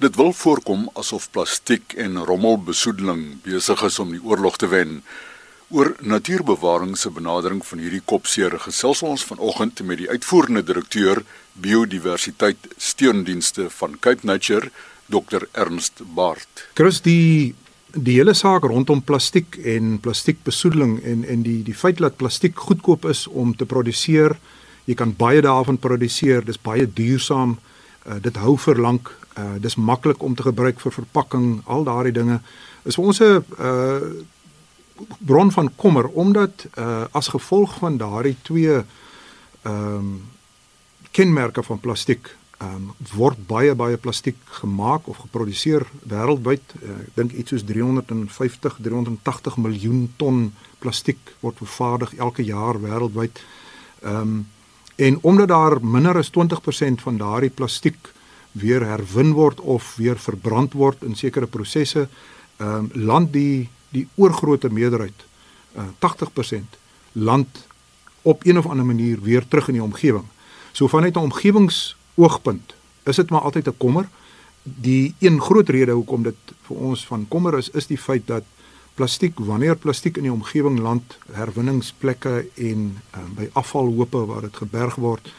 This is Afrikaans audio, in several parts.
Dit wil voorkom asof plastiek en rommelbesoedeling besig is om die oorlog te wen. Oor natuurbewaring se benadering van hierdie kopseer gesels ons vanoggend met die uitvoerende direkteur biodiversiteit steundienste van Cape Nature, Dr Ernst Baart. Chris die die hele saak rondom plastiek en plastiekbesoedeling en en die die feit dat plastiek goedkoop is om te produseer, jy kan baie daarvan produseer, dis baie duursaam. Uh, dit hou vir lank Uh dis maklik om te gebruik vir verpakking, al daardie dinge. Is vir ons 'n uh bron van kommer omdat uh as gevolg van daardie twee ehm um, kenmerke van plastiek ehm um, word baie baie plastiek gemaak of geproduseer wêreldwyd. Uh, ek dink iets soos 350 380 miljoen ton plastiek word vervaardig elke jaar wêreldwyd. Ehm um, en omdat daar minder as 20% van daardie plastiek weer herwin word of weer verbrand word in sekere prosesse, ehm um, land die die oorgrootste meerderheid uh, 80% land op een of ander manier weer terug in die omgewing. So vanuit 'n omgewingsoogpunt is dit maar altyd 'n kommer. Die een groot rede hoekom dit vir ons van kommer is, is die feit dat plastiek wanneer plastiek in die omgewing land, herwinningsplekke en uh, by afvalhope waar dit geberg word,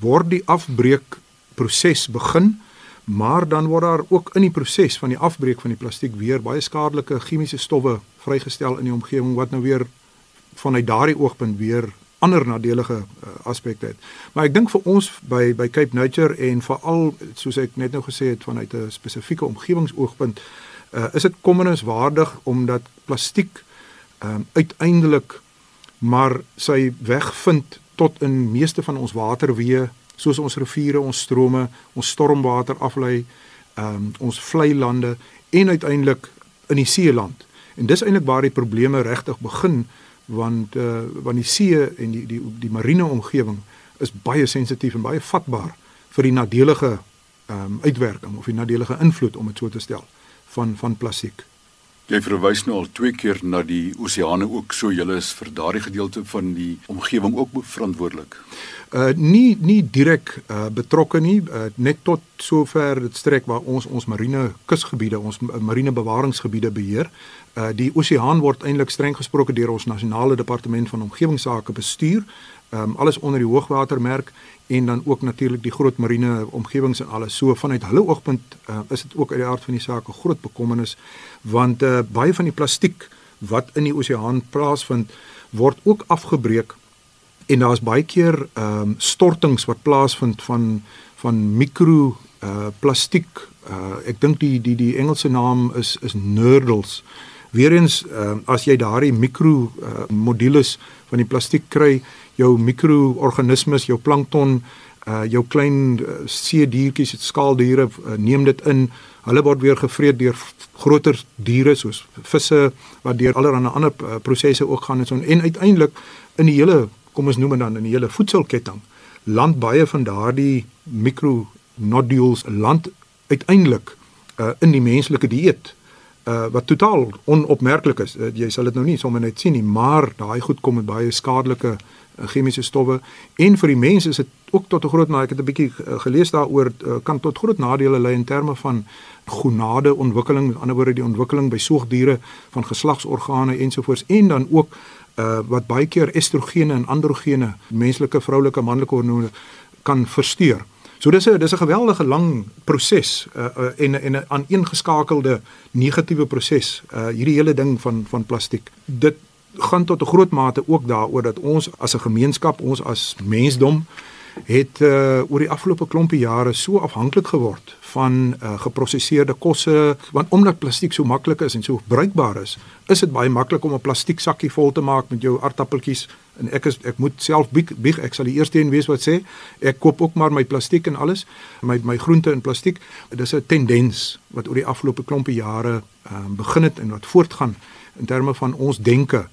word die afbreek proses begin, maar dan word daar ook in die proses van die afbreek van die plastiek weer baie skadelike chemiese stowwe vrygestel in die omgewing wat nou weer vanuit daardie oogpunt weer ander nadelige uh, aspekte het. Maar ek dink vir ons by by Cape Nature en veral soos ek net nou gesê het vanuit 'n spesifieke omgewingsoogpunt uh, is dit kommeniswaardig omdat plastiek um, uiteindelik maar sy weg vind tot in meeste van ons waterweë soos ons riviere, ons strome, ons stormwater aflei, ehm um, ons vlei lande en uiteindelik in die see land. En dis eintlik waar die probleme regtig begin want uh want die see en die die die marine omgewing is baie sensitief en baie vatbaar vir die nadelige ehm um, uitwerking of die nadelige invloed om dit so te stel van van plastiek. Jy verwys nou al twee keer na die oseane ook so julle is vir daardie gedeelte van die omgewing ook verantwoordelik. Uh nie nie direk uh betrokke nie, uh, net tot sover dit strek waar ons ons marine kusgebiede, ons marine bewaringsgebiede beheer. Uh die oseaan word eintlik streng gesproke deur ons nasionale departement van omgewingsake bestuur. Um alles onder die hoogwatermerk en dan ook natuurlik die groot marine omgewings en alles. So vanuit hulle oogpunt uh, is dit ook uit die aard van die saak 'n groot bekommernis want uh, baie van die plastiek wat in die oseaan plaasvind word ook afgebreek en daar's baie keer ehm um, stortings wat plaasvind van van mikro uh plastiek. Uh ek dink die die die Engelse naam is is nurdles. Weerens ehm uh, as jy daardie mikro uh, modules van die plastiek kry, jou mikroorganismes, jou plankton, uh jou klein uh, see diertjies, skaaldiere uh, neem dit in. Hulle word weer gevreet deur groter diere soos visse wat deur allerlei ander uh, prosesse ook gaan en so en uiteindelik in die hele kom ons noem dit dan in die hele voedselketting land baie van daardie mikro nodules land uiteindelik uh, in die menslike dieet uh, wat totaal onopmerklik is. Uh, jy sal dit nou nie sommer net sien nie, maar daai goed kom met baie skadelike uh, chemiese stowwe en vir die mense is dit ook tot 'n groot nadeel. Ek het 'n bietjie eh, gelees daaroor eh, kan tot groot nadele lei in terme van gonade ontwikkeling, met ander woorde die ontwikkeling by soogdiere van geslagsorgane ensovoorts en dan ook uh, wat baie keer estrogene en androgene, menslike, vroulike, manlike hormone kan versteur. So dis 'n dis 'n geweldige lang proses uh, uh, en en 'n aaneengeskakelde negatiewe proses uh, hierdie hele ding van van plastiek. Dit gaan tot 'n groot mate ook daaroor dat ons as 'n gemeenskap, ons as mensdom het uh, oor die afgelope klompie jare so afhanklik geword van uh, geprosesseerde kosse want omdat plastiek so maklik is en so bruikbaar is is dit baie maklik om 'n plastiek sakkie vol te maak met jou aardappeltjies en ek is ek moet self bieg, bieg ek sal die eerste een wees wat sê ek koop ook maar my plastiek en alles my my groente in plastiek dis 'n tendens wat oor die afgelope klompie jare um, begin het en wat voortgaan in terme van ons denke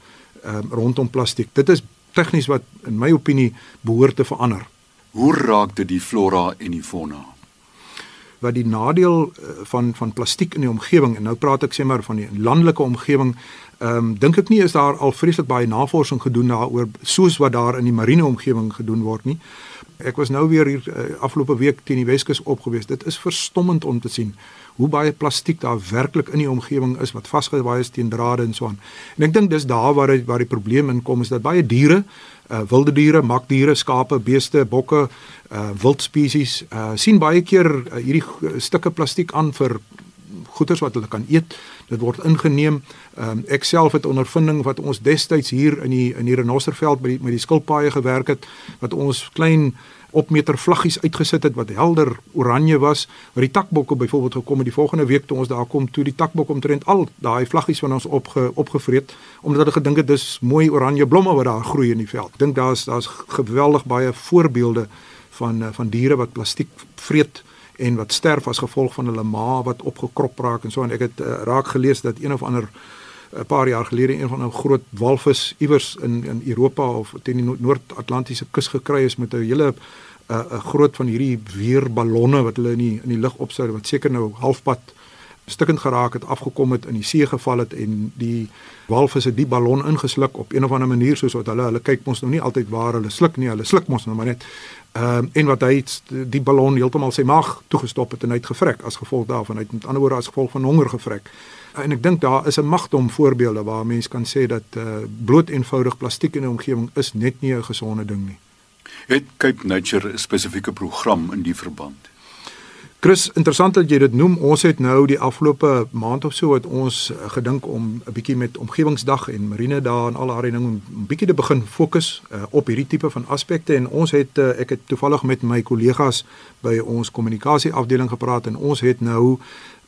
um, rondom plastiek. Dit is tegnies wat in my opinie behoort te verander. Hoe raak dit die flora en die fauna? wat die nadeel uh, van van plastiek in die omgewing en nou praat ek sê maar van die landelike omgewing Ehm um, dink ek nie is daar al vreeslik baie navorsing gedoen daaroor soos wat daar in die marine omgewing gedoen word nie. Ek was nou weer hier uh, afgelope week teen die Weskus opgewees. Dit is verstommend om te sien hoe baie plastiek daar werklik in die omgewing is wat vasgewaai is teen drade en so aan. En ek dink dis daar waar die, waar die probleem inkom is dat baie diere, uh, wilde diere, makdiere, skape, beeste, bokke, uh, wildspesies uh, sien baie keer uh, hierdie stukke plastiek aan vir goeders wat hulle kan eet. Dit word ingeneem. Um, ek self het ondervinding wat ons destyds hier in die in die renosterveld by die, met die skilpaaie gewerk het wat ons klein opmeter vlaggies uitgesit het wat helder oranje was waar die takbokke byvoorbeeld gekom het die volgende week toe ons daar kom toe die takbok omtrent al daai vlaggies van ons opge, opgevreet omdat hulle gedink het dis mooi oranje blomme wat daar groei in die veld. Dink daar's daar's geweldig baie voorbeelde van van diere wat plastiek vreet en wat sterf as gevolg van hulle ma wat opgekrop raak en so en ek het uh, raak gelees dat een of ander 'n uh, paar jaar gelede een van 'n groot walvis iewers in in Europa of teen die Noord-Atlantiese kus gekry is met 'n hele 'n uh, 'n groot van hierdie weerballonne wat hulle in die in die lug opsou wat seker nou halfpad stukkend geraak het afgekom het in die see geval het en die walvis het die ballon ingesluk op een of ander manier soos wat hulle hulle kyk mos nou nie altyd waar hulle sluk nie hulle sluk mos nou maar net Ehm um, en wat hy die ballon heeltemal sy maag toegestop het en hy het gevrek as gevolg daarvan. Hy het met ander woorde as gevolg van honger gevrek. En ek dink daar is 'n magdom voorbeelde waar mense kan sê dat uh, bloot eenvoudig plastiek in die omgewing is net nie 'n gesonde ding nie. Het Cape Nature 'n spesifieke program in die verband? Chris, interessant dat jy dit noem. Ons het nou die afgelope maand of so het ons eh, gedink om 'n bietjie met omgewingsdag en marine dae en al daai dinge 'n bietjie te begin fokus uh, op hierdie tipe van aspekte en ons het uh, ek het toevallig met my kollegas by ons kommunikasie afdeling gepraat en ons het nou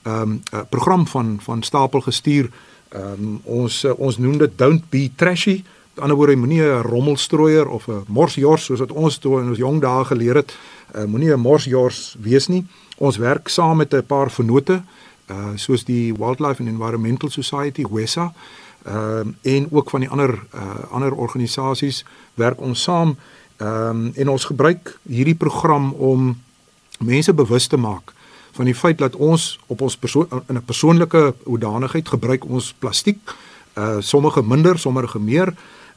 'n um, uh, program van van stapel gestuur. Um, ons uh, ons noem dit don't be trashy. Aan die ander woorde moenie 'n rommelstrooier of 'n morsjors soos wat ons toe in ons jong dae geleer het, uh, moenie 'n morsjors wees nie. Ons werk saam met 'n paar vennote uh soos die Wildlife and Environmental Society WESA uh, en ook van die ander uh ander organisasies werk ons saam um, en ons gebruik hierdie program om mense bewus te maak van die feit dat ons op ons persoon in 'n persoonlike hoedanigheid gebruik ons plastiek uh sommige minder, sommige meer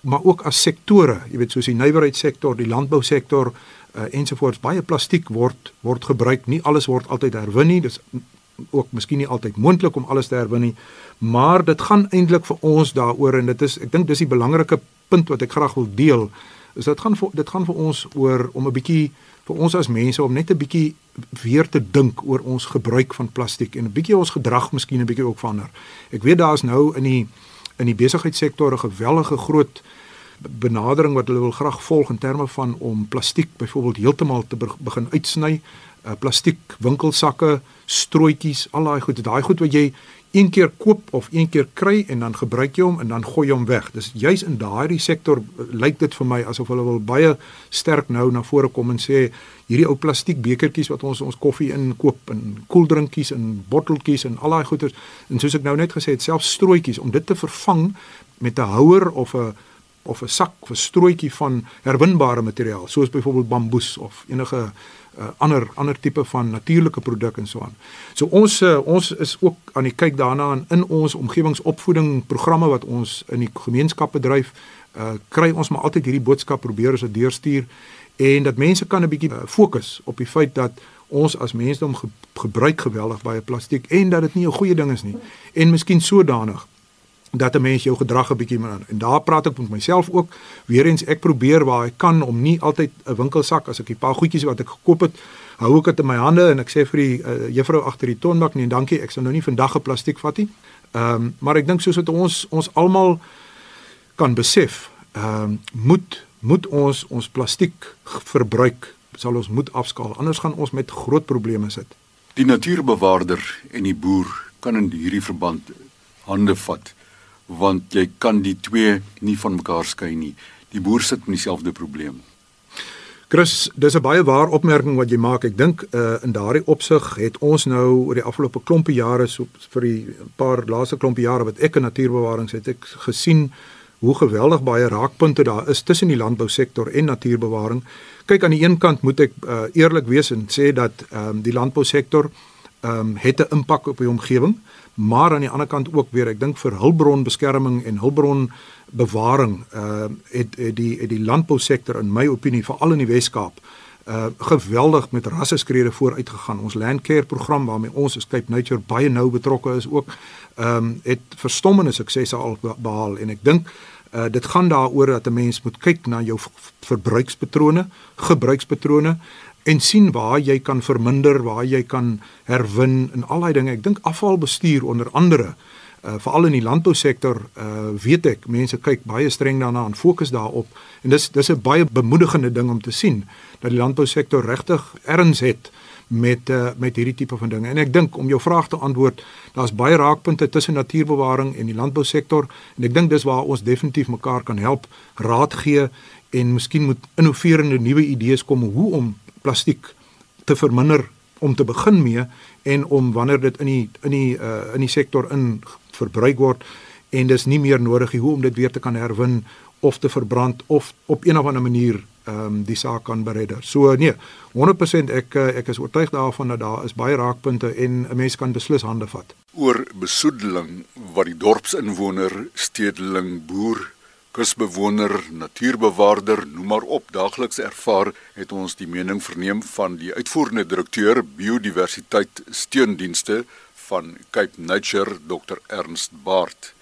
maar ook as sektore, jy weet soos die nywerheidssektor, die landbousektor, uh, ensovoorts baie plastiek word word gebruik. Nie alles word altyd herwin nie. Dis ook miskien nie altyd moontlik om alles te herwin nie. Maar dit gaan eintlik vir ons daaroor en dit is ek dink dis die belangrike punt wat ek graag wil deel. Is dit gaan vir, dit gaan vir ons oor om 'n bietjie vir ons as mense om net 'n bietjie weer te dink oor ons gebruik van plastiek en 'n bietjie ons gedrag miskien 'n bietjie ook verander. Ek weet daar's nou in die in die besigheidssektor 'n gewellige groot benadering wat hulle wil graag volg in terme van om plastiek byvoorbeeld heeltemal te begin uitsny, uh, plastiek winkelsakke, strooitjies, al daai goed, daai goed wat jy een keer koop of een keer kry en dan gebruik jy hom en dan gooi jy hom weg. Dis juis in daardie sektor uh, lyk dit vir my asof hulle wil baie sterk nou na vore kom en sê hierdie ou plastiek bekertjies wat ons ons koffie in koop en koeldrinkies en botteltjies en al daai goeders en soos ek nou net gesê het, selfs strooitjies om dit te vervang met 'n houer of 'n of 'n sak 'n strooitjie van herwinbare materiaal soos byvoorbeeld bamboes of enige uh, ander ander tipe van natuurlike produk en so aan. So ons uh, ons is ook aan die kyk daarna in, in ons omgewingsopvoeding programme wat ons in die gemeenskap bedryf, uh, kry ons maar altyd hierdie boodskap probeer ons dit deurstuur en dat mense kan 'n bietjie uh, fokus op die feit dat ons as mensdom ge gebruik geweldig baie plastiek en dat dit nie 'n goeie ding is nie en miskien sodanig dat 'n mens jou gedrag 'n bietjie moet en daar praat ek met myself ook weer eens ek probeer waar ek kan om nie altyd 'n winkelsak as ek 'n paar goedjies wat ek gekoop het hou ek dit in my hande en ek sê vir die uh, juffrou agter die tonbak nee dankie ek sal nou nie vandag 'n plastiek vat nie. Ehm um, maar ek dink soos wat ons ons almal kan besef ehm um, moet moet ons ons plastiek verbruik sal ons moet afskaal anders gaan ons met groot probleme sit. Die natuurbewaarder en die boer kan in hierdie verband hande vat want jy kan die twee nie van mekaar skei nie. Die boer sit met dieselfde probleem. Chris, dis 'n baie waar opmerking wat jy maak. Ek dink uh, in daardie opsig het ons nou oor die afgelope klompie jare so vir die paar laaste klompie jare wat ek in natuurbewarings het ek gesien hoe geweldig baie raakpunte daar is tussen die landbousektor en natuurbewaring. Kyk aan die een kant moet ek uh, eerlik wees en sê dat ehm um, die landbousektor ehm um, het 'n impak op die omgewing, maar aan die ander kant ook weer ek dink vir hulpbronbeskerming en hulpbron bewaring ehm uh, het, het die het die landbousektor in my opinie veral in die Wes-Kaap uh geweldig met rasseskrede vooruit gegaan. Ons landcare program waarmee ons as Cape Nature baie nou betrokke is ook ehm um, het verstommende suksese al behaal en ek dink uh dit gaan daaroor dat 'n mens moet kyk na jou verbruikspatrone, gebruikspatrone en sien waar jy kan verminder, waar jy kan herwin en al daai dinge. Ek dink afvalbestuur onder andere uh veral in die landbousektor uh weet ek mense kyk baie streng daarna en fokus daarop en dis dis 'n baie bemoedigende ding om te sien dat die landbousektor regtig erns het met uh, met hierdie tipe van dinge. En ek dink om jou vraag te antwoord, daar's baie raakpunte tussen natuurbewaring en die landbousektor en ek dink dis waar ons definitief mekaar kan help, raad gee en miskien moet innoverende nuwe idees kom hoe om plastiek te verminder om te begin mee en om wanneer dit in die in die uh, in die sektor in verbruik word en dis nie meer nodig hoe om dit weer te kan herwin of te verbrand of op een of ander manier ehm um, die saak kan beredder. So nee, 100% ek eh, ek is oortuig daarvan dat daar is baie raakpunte en 'n mens kan beslis hande vat. Oor besoedeling wat die dorpsinwoner, stedeling, boer, kusbewoner, natuurbewaarder, noem maar op, daagliks ervaar, het ons die mening verneem van die uitvoerende direkteur biodiversiteit steundienste van Cape Nature, Dr Ernst Baart.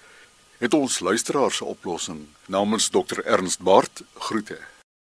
Het ons luisteraars se oplossing namens Dr Ernst Baart groete.